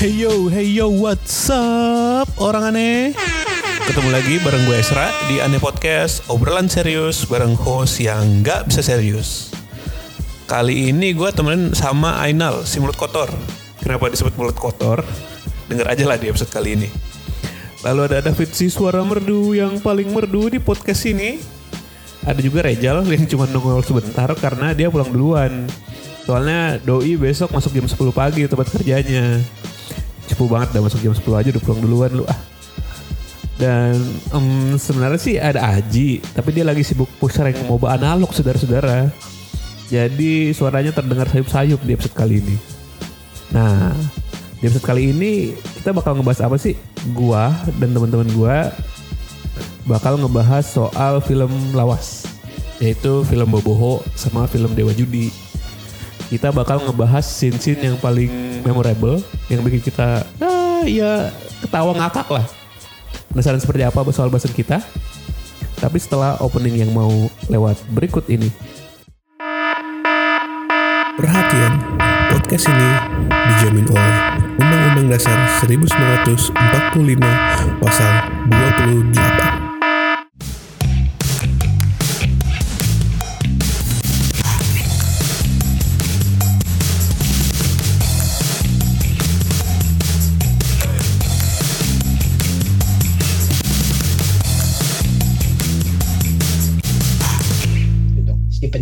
Hey yo, hey yo, what's up orang aneh? Ketemu lagi bareng gue Esra di Aneh Podcast, obrolan serius bareng host yang nggak bisa serius. Kali ini gue temenin sama Ainal, si mulut kotor. Kenapa disebut mulut kotor? Dengar aja lah di episode kali ini. Lalu ada David si suara merdu yang paling merdu di podcast ini. Ada juga Rejal yang cuma nongol sebentar karena dia pulang duluan. Soalnya Doi besok masuk jam 10 pagi tempat kerjanya. Cepu banget udah masuk jam 10 aja udah pulang duluan lu ah. Dan em, sebenarnya sih ada Aji, tapi dia lagi sibuk push rank MOBA analog saudara-saudara. Jadi suaranya terdengar sayup-sayup di episode kali ini. Nah, di episode kali ini kita bakal ngebahas apa sih? Gua dan teman-teman gua bakal ngebahas soal film lawas. Yaitu film Boboho sama film Dewa Judi. Kita bakal ngebahas scene-scene yang paling memorable yang bikin kita ah, ya ketawa ngakak lah. Penasaran seperti apa soal bahasan kita? Tapi setelah opening yang mau lewat berikut ini. Perhatian, podcast ini dijamin oleh Undang-Undang Dasar 1945 Pasal 28.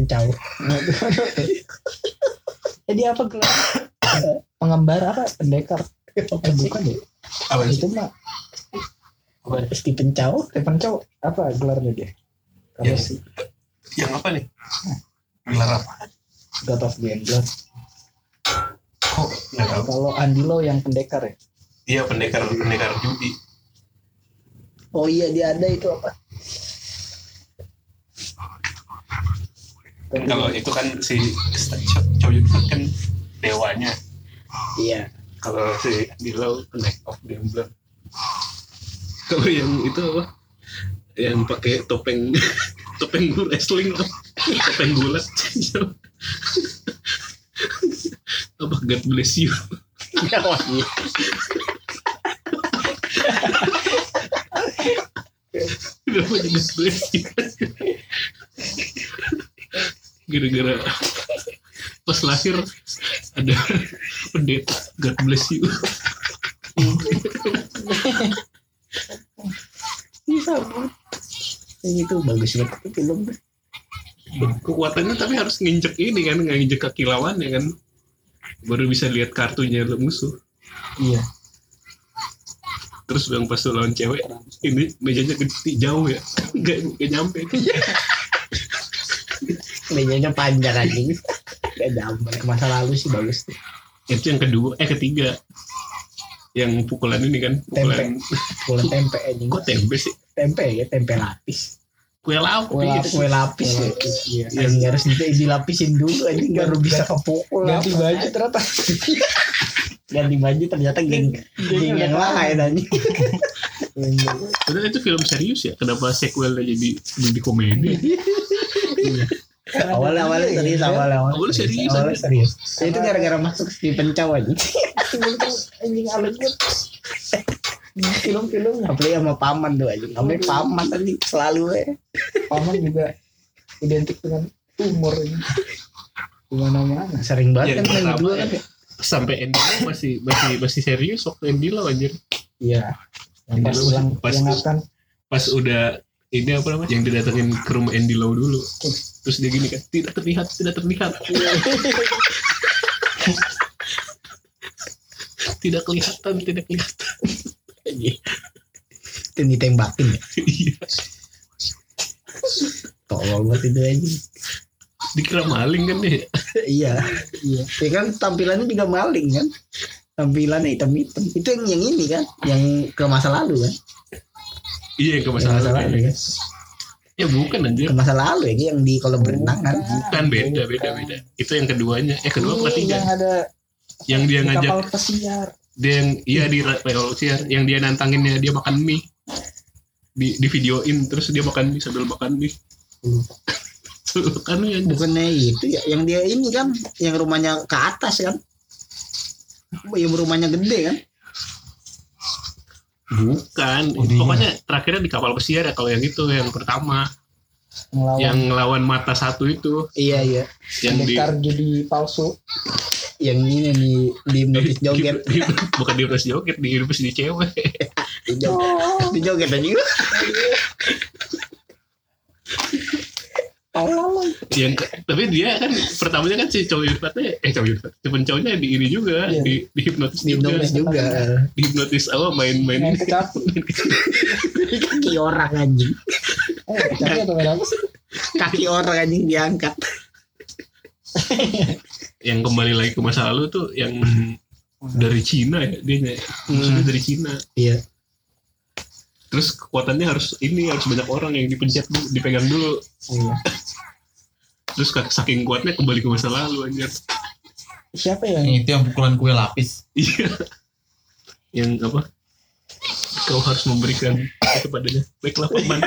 Pencau jadi apa gelar? Pengembara apa? Pendekar? Eh, bukan ya Apa itu mah si pencau si pencau apa gelarnya dia? Kalau Ya. si Yang apa nih? Gelar apa? God of Gambler Oh, tahu. kalau Andilo yang pendekar ya? Iya pendekar pendekar judi. oh iya dia ada itu apa Tapi- Kalau itu kan si Chow Yun Fat kan dewanya. iya Kalau si Dilo pendek of gambler. Kalau yang itu apa? Yang pakai topeng topeng wrestling topeng gulat. apa God bless you. Kenapa jadi God bless you? Gara-gara pas lahir ada pendeta. God bless you. bisa banget itu bagus banget itu film. Kekuatannya tapi harus nginjek ini kan nginjek kaki lawan ya kan. Baru bisa lihat kartunya musuh. Iya. Terus bilang pas lawan cewek ini mejanya gede jauh ya. Nggak nggak nyampe mejanya panjang anjing. Gak jamban ke masa lalu sih bagus tuh. Itu yang kedua eh ketiga. Yang pukulan ini kan pukulan. Kue tempe anjing. Kok tempe sih? Tempe ya tempe lapis. Kue lapis kue lapis kue lapis ya. Iya. Anjing harus di- dilapisin dulu anjing baru bisa kepukul ganti baju ternyata. Ganti baju ternyata geng geng yang lain anjing. Padahal itu film serius ya kenapa sequelnya jadi jadi komedi awalnya awalnya serius awalnya Awalnya serius, awalnya serius. Itu gara-gara masuk si pencau anjing. Anjing alus film-film. Apalagi sama paman tuh anjing. Namanya paman anjing. Selalu ya paman juga identik dengan umur ini di mana-mana sering banget Yang kan main berdua ya. kan ya? Sampai Lau masih masih masih serius waktu Andy Lau anjir iya pas ulang pas- akan pas udah ini apa namanya? Yang didatengin ke rumah Andy Lau dulu. Terus dia gini kan tidak terlihat tidak terlihat. Tidak kelihatan tidak kelihatan. Itu ditembakin ya? Iya. tolol banget itu anjing dikira maling kan dia? Iya. Iya. Ya kan tampilannya juga maling kan? Tampilannya hitam hitam itu yang yang ini kan? Yang ke masa lalu kan iya ke ke masa masa lalu lalu kan ya bukan anjir. Ke masa lalu ya yang di kolam berenang kan? Bukan beda beda beda. Itu yang keduanya. Eh kedua apa Ini ketiga yang ada yang dia di ngajak kapal pesiar. dia yang iya di Revolusier yang dia nantanginnya dia makan mie. Di di videoin terus dia makan mie sambil makan mie. Kan ya bukannya itu ya yang dia ini kan yang rumahnya ke atas kan? Yang rumahnya gede kan Bukan, Urinya. pokoknya terakhirnya di kapal pesiar ya kalau yang itu yang pertama, ngelawan yang ngelawan mata satu itu, iya iya. Yang di Pendekar jadi palsu. Yang ini di di notis joget. Di- di- bukan di pas joget, di pas di cewek. di joget. Di joget aja yang tapi dia kan pertamanya kan si cowok Yurfatnya eh cowok Yurfat si pencowoknya di ini juga Iya. di, di hipnotis di juga. notis juga. Di hipnotis apa main-main. Main kecapi kaki orang anjing. Eh kecapi atau main apa sih kaki orang anjing diangkat. Yang kembali lagi ke masa lalu tuh yang dari Cina ya dia maksudnya dari Cina. Iya terus kekuatannya harus ini harus banyak orang yang dipencet dulu, dipegang dulu. Iya. Terus saking kuatnya kembali ke masa lalu anjir. Siapa yang Yang itu yang pukulan kue lapis. iya. Yang apa? Kau harus memberikan itu padanya. Baiklah paman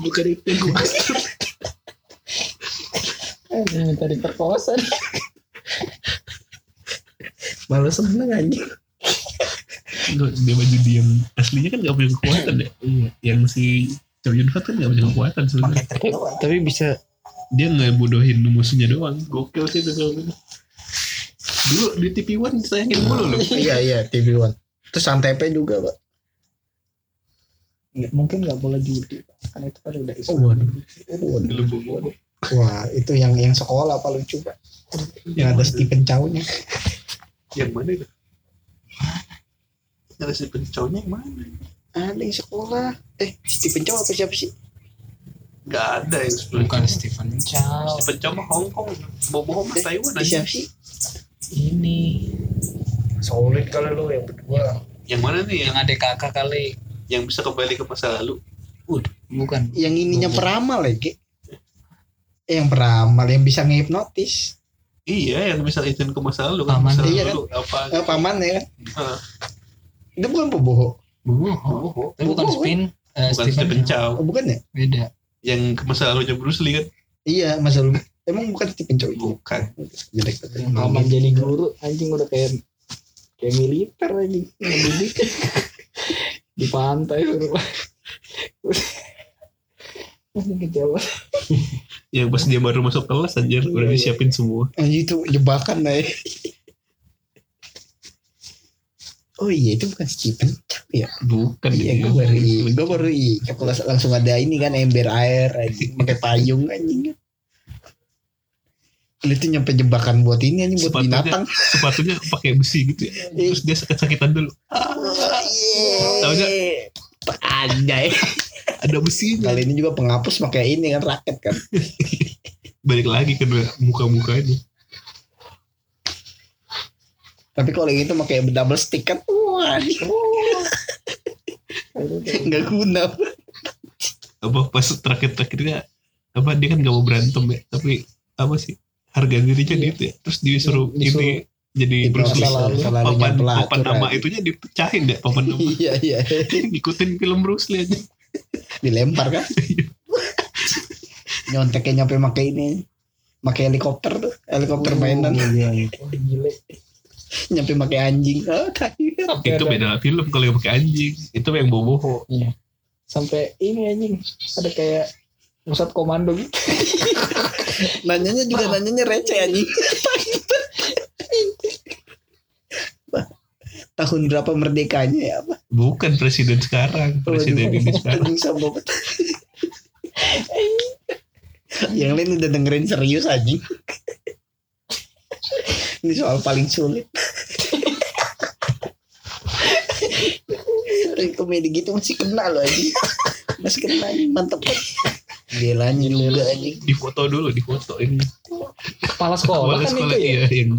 bukan itu yang gue maksud. Eh, minta diperkosa malu seneng anjing dia maju diam aslinya kan gak punya kekuatan ya. Iya. Yang si Chow Yun Fat kan gak punya kekuatan sebenarnya. Tapi bisa. Dia nggak bodohin musuhnya doang. Gokil sih itu kalau gitu. dulu di TV One disayangin mulu loh. Iya iya TV One. Terus santepe juga pak. Nggak, mungkin nggak boleh judi kan itu kan udah Islam Oh, waduh. dulu bobo wah itu yang yang sekolah apa lucu pak? Yang ada Stephen Chow-nya. Yang mana itu ada si pencaunya yang mana? Ada yang sekolah. Eh Stephen Chow apa siapa sih? Nggak ada yang sebelum Bukan Stephen Chow. si pencau mah Hong Kong. Bobo mah Taiwan aja. siapa sih? Ini. Solid kali lo yang berdua. Yang mana nih? Yang yang ada kakak kali. yang bisa kembali ke masa lalu. Bukan. yang ininya peramal lagi eh, yang peramal yang bisa ngehipnotis. Iya yang bisa izin ke masa lalu kan. Paman. masa Iya lalu. Apa? Eh, paman ya kan? Ah. Itu bukan pemboho bobo Tapi bukan spin. Eh, bukan Stephen Chow oh, bukan ya? Beda. yang ke masa lalunya Bruce Lee kan? Iya masa lalu. Emang bukan Stephen Chow itu? Bukan. Jelek. Paman jadi guru anjing udah kayak kayak militer anjing. Di pantai kecewa. Yang pas dia baru masuk kelas anjir Iya, udah iya. disiapin semua. Anjing itu jebakan lah ya Oh iya itu bukan Stephen Chow ya bukan Iya dia. gue baru gue baru Kelas- langsung ada ini kan ember air pakai payung anjing Lu tuh nyampe jebakan buat ini anjing buat Sepatunya. binatang. sepatunya pakai besi gitu ya terus dia sakit-sakitan dulu Taunya? Anjay. ada besinya Kali ini juga penghapus pakai ini kan raket kan. balik lagi ke muka-mukanya Tapi kalau yang itu pakai double stick kan. Wah, nggak guna. apa pas terakhir-terakhirnya apa dia kan gak mau berantem ya tapi apa sih harga dirinya Iya. gitu ya terus disuruh, Disuruh ini jadi Itu Bruce Lee papan, papan nama itunya dipecahin deh papan nama Iya iya. ngikutin film Bruce Lee aja Dilempar kan. Nyonteknya nyampe pakai ini. Pakai helikopter tuh, helikopter mainan. Oh, gile Nyampe pakai anjing. Oh, itu beda film kalau yang pakai anjing itu yang bobo sampai ini anjing ada kayak pusat komando gitu Nanyanya juga nanyanya receh anjing. Tahun berapa merdekanya ya apa? bukan presiden sekarang presiden ini sekarang. Yang lain udah dengerin serius anjing. Ini soal paling sulit. Komedi gitu masih kena loh anjing. Masih kena anjing mantep banget. Gelanya juga anjing. di foto dulu di foto ini kepala sekolah Kepala kan sekolah itu ya iya yang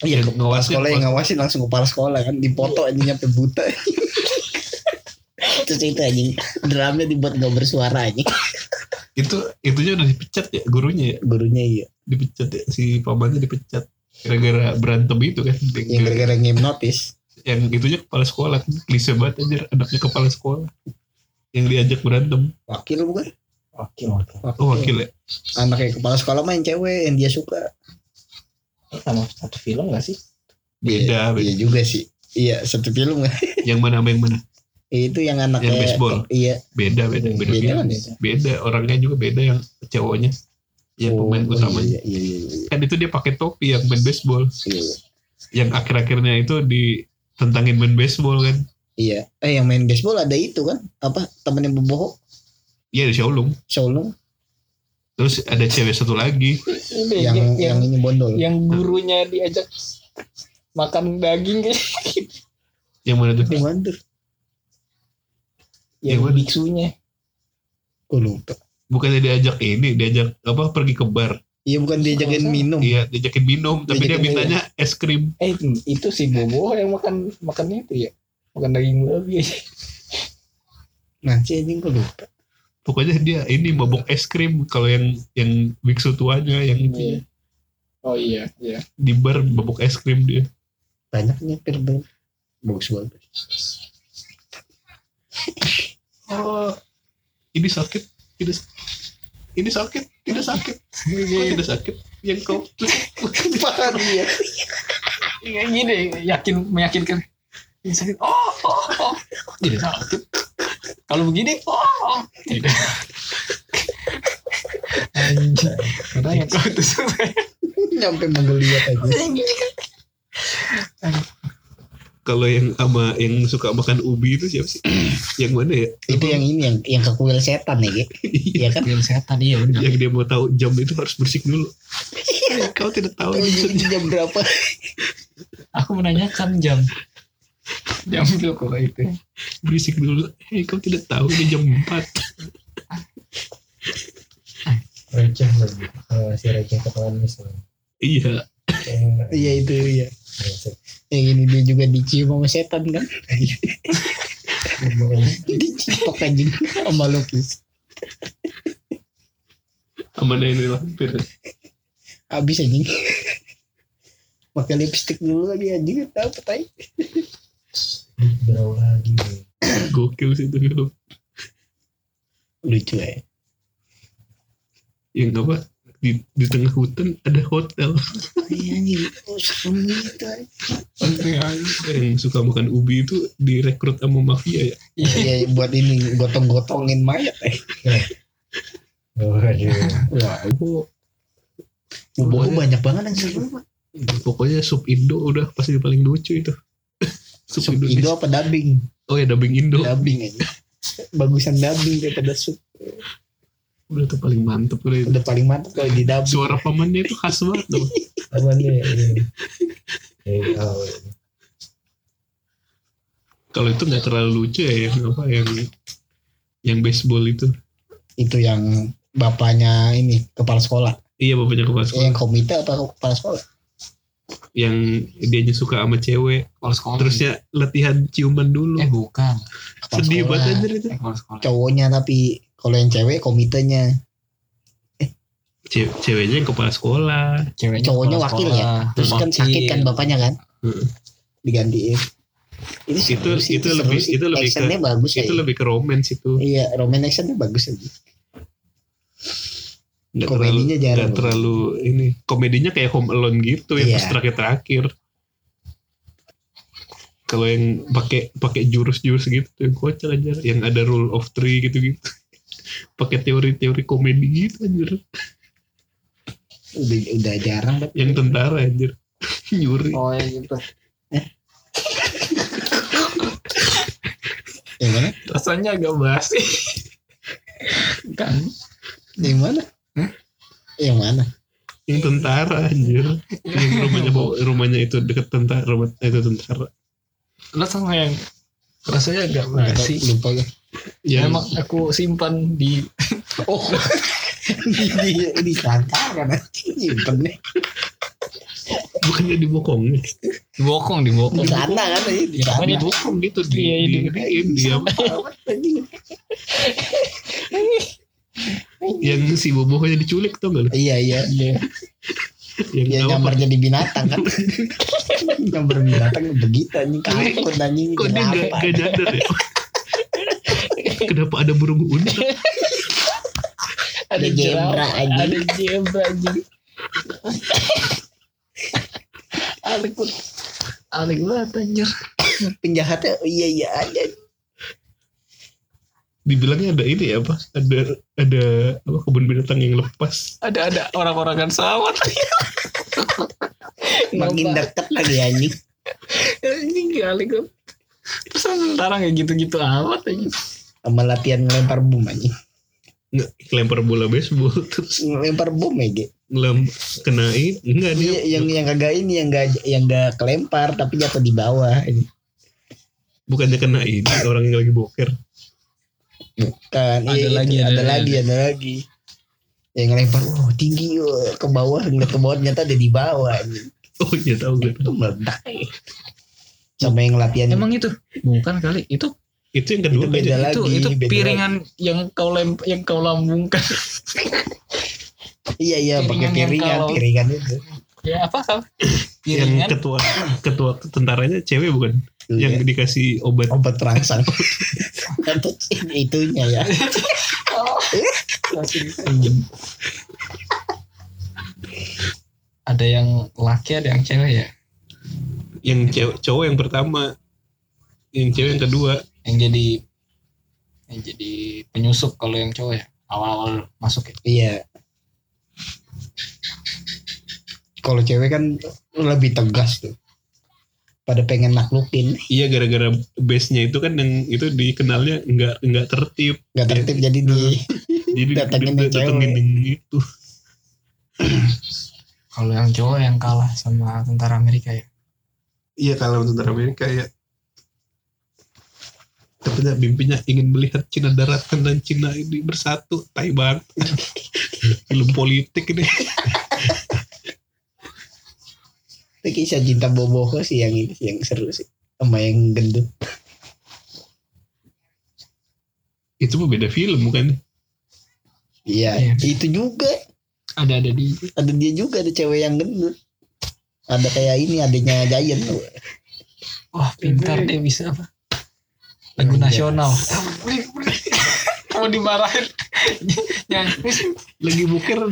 Iya, Yang kepala ngawasin, sekolah yang ngawasin langsung kepala sekolah kan dipoto anjing nyampe buta. Terus itu anjing drumnya dibuat gak bersuara anjing. itu itunya udah dipecat ya gurunya ya Gurunya iya. dipecat ya si pamannya dipecat gara-gara berantem itu kan Yang gara-gara ngipnotis. yang itunya kepala sekolah klise banget anjir anaknya kepala sekolah yang diajak berantem Wakil bukan? wakil wakil oh wakil ya Anaknya kepala sekolah main cewek yang dia suka. sama satu film gak sih? Beda, beda. Iya juga sih. Iya satu film kan. Yang mana sama yang mana? itu yang anaknya. Yang baseball? Iya. Beda, beda, beda. Beda Beda, kan? beda. orangnya juga beda yang cowoknya. Yang pemain Oh, utamanya. Iya iya iya. iya. Kan itu dia pakai topi yang main baseball. Iya. Yang akhir-akhirnya itu ditentangin main baseball kan. Iya. Eh yang main baseball ada itu kan? Apa temennya Boboho? Iya di Shaolong. Shaolong Terus ada cewek satu lagi. Yang, yang, yang ini bondol. yang gurunya diajak makan daging kayak Yang mana tuh? Yang mana tuh? yang Yang biksunya. Gue lupa. Bukannya diajak ini, diajak apa pergi ke bar. Iya bukan diajakin Masa? minum. Iya, diajakin minum, tapi dia mintanya es krim. Eh itu si Bobo yang makan makan itu ya. Makan daging babi aja. Nah, si anjing gue lupa. Pokoknya dia ini mabuk es krim kalau yang yang biksu tuanya yang itu Iya. Oh iya, iya. di bar mabuk es krim dia. Banyaknya pir banget. Bagus banget. Oh, ini sakit, tidak ini sakit, tidak sakit, oh, tidak sakit. Yang kau Parah dia. Kayak gini yakin meyakinkan. Ini sakit. Oh, oh, oh. Tidak sakit. Kalau begini, oh, oh. tidak. Anjir. Katanya kau tuh sampai. Nyampe menggeliat aja. Kalau yang sama yang suka makan ubi itu siapa sih? yang mana ya? Itu yang ini yang yang ke kuil setan ya, Ge. Iya kan? Yang setan iya benar. yang dia mau tahu jam itu harus bersih dulu. Kau tidak tahu jam berapa? Aku menanyakan jam. Jam itu kok itu. berisik dulu. Hei, kau tidak tahu ini jam 4 receh lagi Eh, si receh ketahuan misalnya Iya, Iya itu iya. Yang ini dia juga dicium sama setan kan? Dicipok anjing sama lukis. sama ini lampir. Habis anjing. Pakai lipstick dulu lagi anjing tahu petai. berau lagi Gokil sih itu film. Lucu ya. Yang apa? Di, di tengah hutan ada hotel. Iya anjing. Oh, gitu. yang suka makan ubi itu direkrut sama mafia ya. Iya buat ini gotong-gotongin mayat eh. waduh Wah, oh. Bobo banyak banget yang seru. Pokoknya sub Indo udah pasti paling lucu itu. sub, Sup Indonesia. Indo apa dubbing? Oh ya dubbing Indo. Dubbing aja. Bagusan dubbing daripada sup. Udah tuh paling mantep udah. Udah paling mantap kalau di dubbing. Suara pamannya itu khas banget tuh. nih ini eh oh, Kalau itu nggak terlalu lucu ya yang apa yang yang baseball itu. Itu yang bapaknya ini kepala sekolah. Iya bapaknya kepala sekolah. Yang komite apa kepala sekolah? Yang dia suka sama cewek. Kalau sekolah. Terusnya latihan ciuman dulu. eh bukan. Kepala Sedih sekolah. banget anjir itu. Eh. Cowoknya tapi kalau yang cewek komitenya. Ce- ceweknya yang kepala sekolah. Ceweknya Cowoknya kepala wakil sekolah. ya? Terus kan Wakil. sakit kan bapaknya kan? Heeh. Digantiin. Itu Itu- itu seru lebih- sih. itu lebih ke- bagus ya. Itu lebih ke romance itu. Iya, roman actionnya bagus aja. Nggak Komedinya terlalu, jarang. nggak terlalu ini. Komedinya kayak Home Alone gitu yang Iya. pas terakhir-terakhir. Kalau yang pakai pakai jurus-jurus gitu yang kocak aja, yang ada rule of three gitu-gitu. pakai teori-teori komedi gitu anjir. Udah udah jarang tapi Yang tentara anjir. Nyuri. Oh ya gitu. yang mana? Rasanya agak basi. kan. Yang mana? Hah? Yang mana? Yang tentara anjir. yang rumahnya rumahnya itu deket tentara, rumah itu tentara. Lo sama yang rasanya agak basi. lupa gue. Yang Emang aku simpan di Oh, di di di kan nyimpen nih bukannya dibokong di bokong di bokong. di sana kan di di sana. Namanya dibokong gitu di Iya, di, di- di, diam yang si bobohnya diculik tuh gak lu? Iya iya. Iya. yang Ya nyamar jadi binatang kan. nyamar binatang begitu anjing takut anjing. kok dia gak, Kenapa? gak nyadar ya kenapa ada burung unta Ada zebra, anjing. Ada zebra anjing. Alik pun. Alik banget anjir. penjahatnya iya iya aja Dibilangnya ada ini ya apa? Ada ada apa kebun binatang yang lepas. Ada ada orang-orang kan sawat. makin deket lagi anjing Ini Alik tuh. Terus sekarang kayak gitu-gitu amat aja. sama latihan ngelempar bom anjing Nggak, lempar bola baseball terus ngelempar bom ya Ge. ngelem kenain enggak dia Iya, yang yang kagak ini yang gak yang gak kelempar tapi jatuh di bawah ini bukannya kena ini orang yang lagi boker kan Ada iya, itu, lagi, ada, ada lagi ada lagi yang ngelempar oh tinggi oh, ke bawah ngeliat ke bawah ternyata ada di bawah oh iya tahu gue itu meledak ya. sama yang latihan Emang itu bukan kali itu itu yang kedua Itu beda aja. lagi. itu itu beda piringan yang kau lem yang kau lambungkan. iya iya pakai piringan yang piringan kalau- piringan itu ya apa kau? yang Piringan. ketua ketua tentaranya cewek bukan yang Iya. dikasih obat. Obat terangsang Untuk itunya ya. Ada yang laki ada yang cewek ya? Yang cewek cowok yang pertama. Yang cewek yang kedua. Yang jadi yang jadi penyusup kalau yang cowok ya? Awal-awal masuk ya? Iya. Kalau cewek kan lebih tegas tuh pada pengen naklukin iya gara-gara base nya itu kan yang itu dikenalnya nggak nggak tertib. Nggak tertib jadi di jadi Datengin di- yang datengin itu kalau yang cowok yang kalah sama tentara Amerika ya? Iya kalau tentara Amerika ya. Katanya mimpinya ingin melihat Cina daratan dan Cina ini bersatu. Tai banget. Film politik ini itu kisah cinta boboho sih yang ini yang seru sih. Sama yang gendut. Itu mah beda film bukan? Iya Iya. itu juga. Ada ada di ada dia juga ada cewek yang gendut. Ada kayak ini adiknya Giant tuh wah pintar dia bisa apa? Lagu Iya. nasional. Mau dimarahin. Nyanyi. Lagi buker.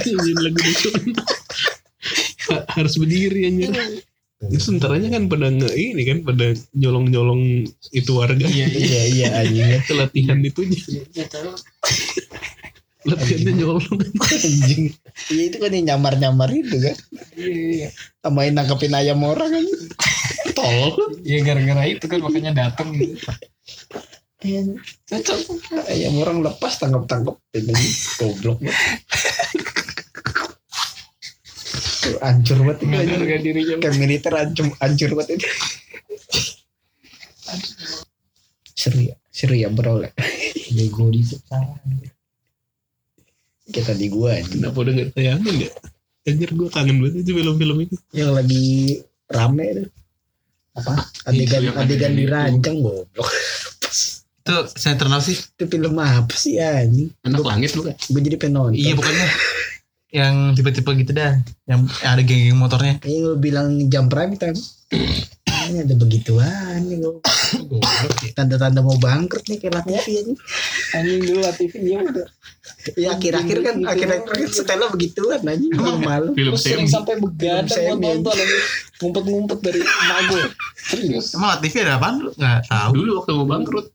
Di lagu nasional harus berdiri anjir. Itu sentaranya kan pada nge ini kan pada nyolong nyolong itu warga. Iya iya iya iya anjing. Itu latihan itunya. Latihannya nyolong. Anjing. Iya itu kan yang nyamar nyamar itu kan. Iya tambahin nangkepin ayam orang kan tol Iya gara-gara itu kan makanya datang gitu. ayam, Cocok. ayam orang lepas tangkap tangkap ini goblok. banget Tuh, hancur banget itu anjing. Harga dirinya. kayak militer hancur hancur banget itu seru ya seru ya bro. Bego di kita di gua anjing. kenapa udah nggak tayangin ya? Anjir gue kangen banget itu film-film itu yang lagi rame tuh. Apa? Adegan Itu yang adegan adegan itu. dirancang goblok. Itu apa sih? itu film apa sih anjing? Anak langit bukan gue jadi penonton. Iya bukannya yang tipe-tipe gitu dah, yang yang ada geng-geng motornya. ini lu bilang jam prime time ini ada begituan nih gua. tanda-tanda mau bangkrut nih kayak TV aja Anjing dulu lah TV ya udah. ya akhir-akhir kan akhir-akhir kan setelah begituan aja malu film Terus sering Sam sampai begadang Film mau nonton lagi ngumpet-ngumpet dari gue. Serius. Emang TV ada apaan lu? Nggak tahu. dulu waktu mau bangkrut.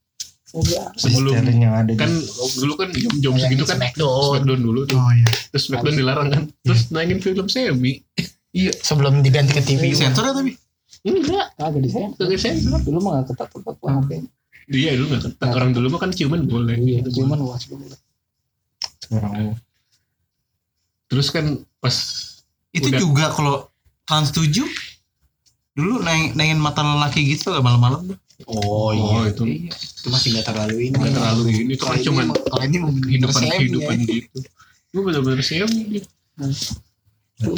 Sebelum yang ada kan dulu kan jam-jam segitu kan Smackdown. Smackdown dulu tuh Oh iya. terus Smackdown dilarang kan terus naikin film Semi sebelum diganti ke TV. Sensor ya tapi. enggak Kagak di sana. kagak sensor Dulu mah gak ketat-ketat banget. iya dulu nggak ketat orang dulu mah kan ciuman boleh Iya, gitu. cuman luas dulu. terus kan pas Itu Udah. juga kalau Trans 7 dulu naik naikin mata lelaki gitu gak malam-malam tuh. Oh oh iya itu itu masih nggak terlalu ini nggak terlalu ini itu kan cuman kalau ini mau kehidupan kehidupan ya. gitu gue bener-bener Semi gitu.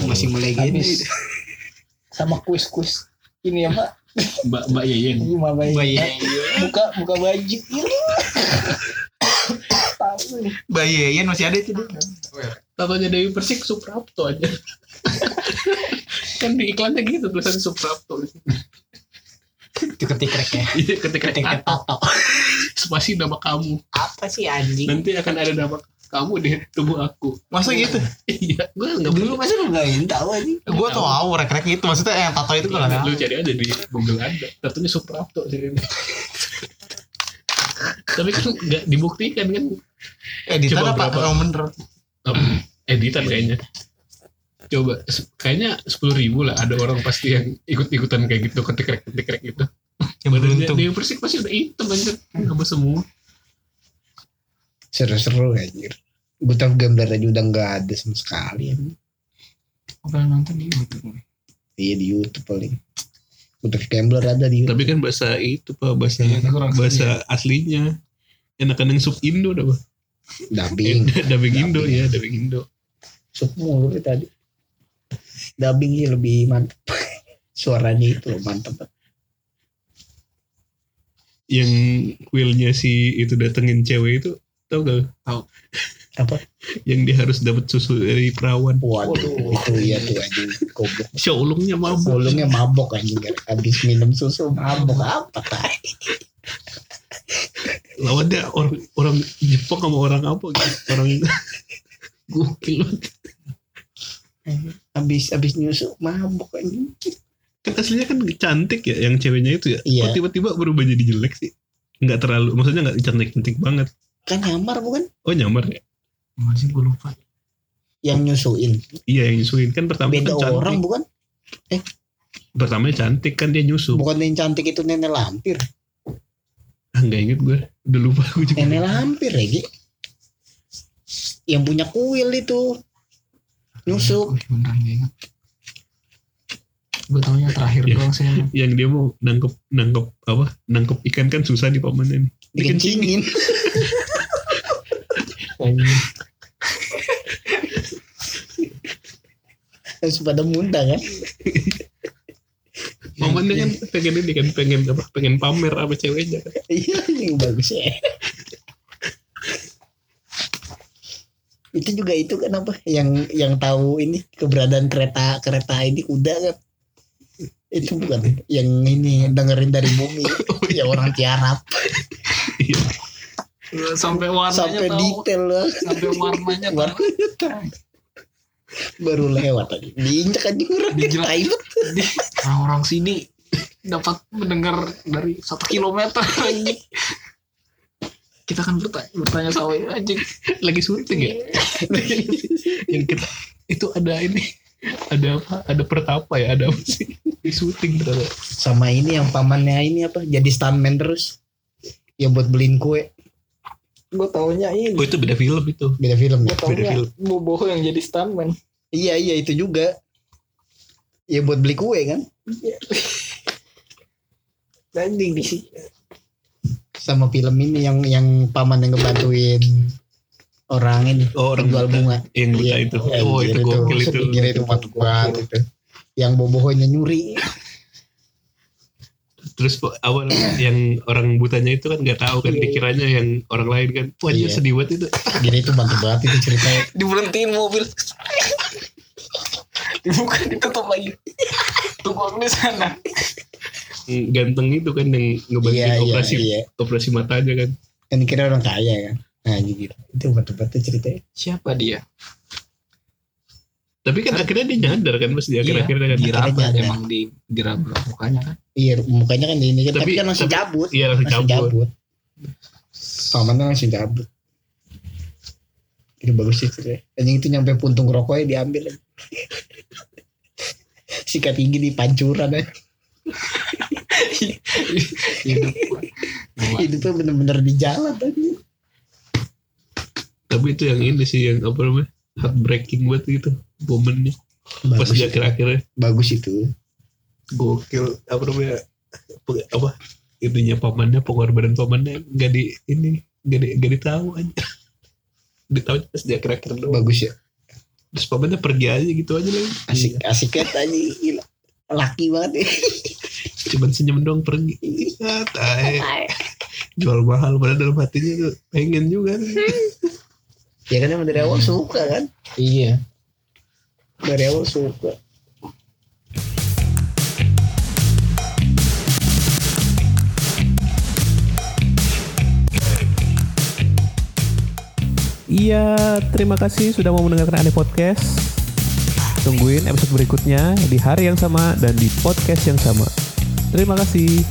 masih mulai gini Habis sama kuis-kuis ini ya Mbak. mbak mbak Yeyen Ini mah bayi. Bayi. Buka buka baju. Ini. Tahu nih. Bayi Yeyen masih ada itu dulu. Tatonya Dewi Persik Suprapto aja kan di iklannya gitu tulisan Suprapto ketikrek ya. Iya ketika Ketika tato tato. spasi nama kamu. Apa sih anjing? Nanti akan ada nama kamu di tubuh aku. Masa gitu? iya gue nggak Dulu masa lu nggak ingin tahu aja. Gue tau tahu. rek-rek itu. Maksudnya yang tato itu gue Iya, gak lu cari aja di Google ada tatunya Suprapto sih. Tapi kan nggak dibuktikan kan? Editan Coba apa? Emang bener. Editan kayaknya. Coba kayaknya sepuluh ribu lah. Ada orang pasti yang ikut-ikutan kayak gitu ketik-ketik ketik gitu Yang beruntung. dia yang bersih pasti udah hitam anjir sama semua Seru-seru anjir. Gue tahu gambar aja udah nggak ada sama sekali. anjir. apa nonton di YouTube Iya di YouTube paling. Untuk gambler ada di YouTube. Tapi kan bahasa itu pak bahasa Iya, itu kurang bahasa aslinya. Enakan yang sub Indo dah pak. Dubbing. Eh, dubbing Indo ya dubbing Indo. Sub mulu deh tadi. Dubbing sih lebih mantap. Suaranya itu loh mantap. Yang willnya si itu datengin cewek itu tau gak? Tahu. Apa? Yang dia harus dapat susu dari perawan. Waduh, itu iya tuh anjing goblok. Shaolongnya mabuk. Sebelumnya mabok anjing habis minum susu mabok apa tai. Lawannya orang orang Jepang sama orang apa gitu. Orang gokil banget. Habis habis nyusu mabok anjing. Kan aslinya kan cantik ya yang ceweknya itu ya. Iya. Kok tiba-tiba berubah jadi jelek sih? Nggak terlalu, maksudnya nggak cantik-cantik banget. Kan nyamar bukan? Oh nyamar ya? masih gue lupa Yang nyusuin. Iya yang nyusuin kan pertama Beda kan cantik. orang bukan? Pertamanya cantik kan dia nyusu. Bukan yang cantik itu nenek lampir. Ah, nggak inget gue. Udah lupa gue juga. Nenek lampir ya Gi. Yang punya kuil itu. Nyusuk. Gue beneran gak ingat gue taunya terakhir Iya. doang sih. Yang dia mau nangkep nangkep apa? Nangkep ikan kan susah di pamannya nih. Dikencingin. Harus pada muntah kan. Pamannya kan pengen ini kan pengen apa? Pengen pamer sama ceweknya kan. Iya yang bagus ya. itu juga itu kan apa yang yang tahu ini keberadaan kereta kereta ini kuda kan itu bukan yang ini dengerin dari bumi. Ya orang tiarap. Iya. sampai warnanya sampai tahu. detail lah. Sampai warnanya tahu. Warnanya tahu. baru lewat tadi diinjak aja orang. Dijelak. tai banget. Di- orang-orang sini dapat mendengar dari satu kilometer. Anjing kita kan bertanya, bertanya sama anjing. Lagi syuting ya. yang kita itu ada ini ada apa? Ada pertapa ya? Ada apa sih? Di syuting ternyata. sama ini yang pamannya ini apa jadi stuntman terus yang buat beliin kue Gue taunya ini. Oh itu beda film itu. beda film ya Gue taunya film. Boboho yang jadi stuntman. iya iya itu juga ya buat beli kue kan Landing di sini. sama film ini yang yang paman yang ngebantuin orang ini Oh orang buta. bunga Yang buta Iya. itu. Eh, Oh gila itu gokil itu. Itu mantap banget itu yang bobohonya nyuri Terus awal yang orang butanya itu kan nggak tahu kan Iya. dikiranya yang orang lain kan. Wah dia Iya. sedih banget itu. gila itu mantap banget itu ceritanya diberhentiin mobil dibuka ditutup lagi tunggu di sana Ganteng itu kan yang ngebantuin iya iya operasi iya operasi matanya kan. kan kira orang kaya kan nah gitu itu itu ceritanya. Siapa dia? Tapi kan akhirnya dia nyadar kan pas di akhir-akhirnya kan. diraba Akhirnya emang di diraba mukanya kan? Iya mukanya kan di ini kan tapi, Tapi- kan langsung tapi- cabut Iya langsung langsung cabut. cabut pamannya langsung cabut itu bagus sih ceritanya. Anjing itu nyampe puntung rokoknya diambil. Sikat gigi di pancuran aja. Hidup. Hidupnya bener-bener di jalan tadi Tapi itu yang ini sih yang apa namanya? Heartbreaking banget gitu momennya. Pas bagus di akhir-akhirnya bagus itu gokil apa namanya? Apa itunya pamannya pengorbanan pamannya nggak di ini nggak di nggak ditahu aja. ditahu pas di akhir-akhir doang. bagus ya Terus pamannya pergi aja gitu aja lagi. asik asik kan tadi gila laki banget ya Cuman senyum doang pergi. Ah, tai. Jual mahal padahal dalam hatinya tuh pengen juga. ya kan emang dari awal suka kan Iya. dari awal suka Iya, terima kasih sudah mau mendengarkan Aneh Podcast. Tungguin episode berikutnya di hari yang sama dan di podcast yang sama. Terima kasih.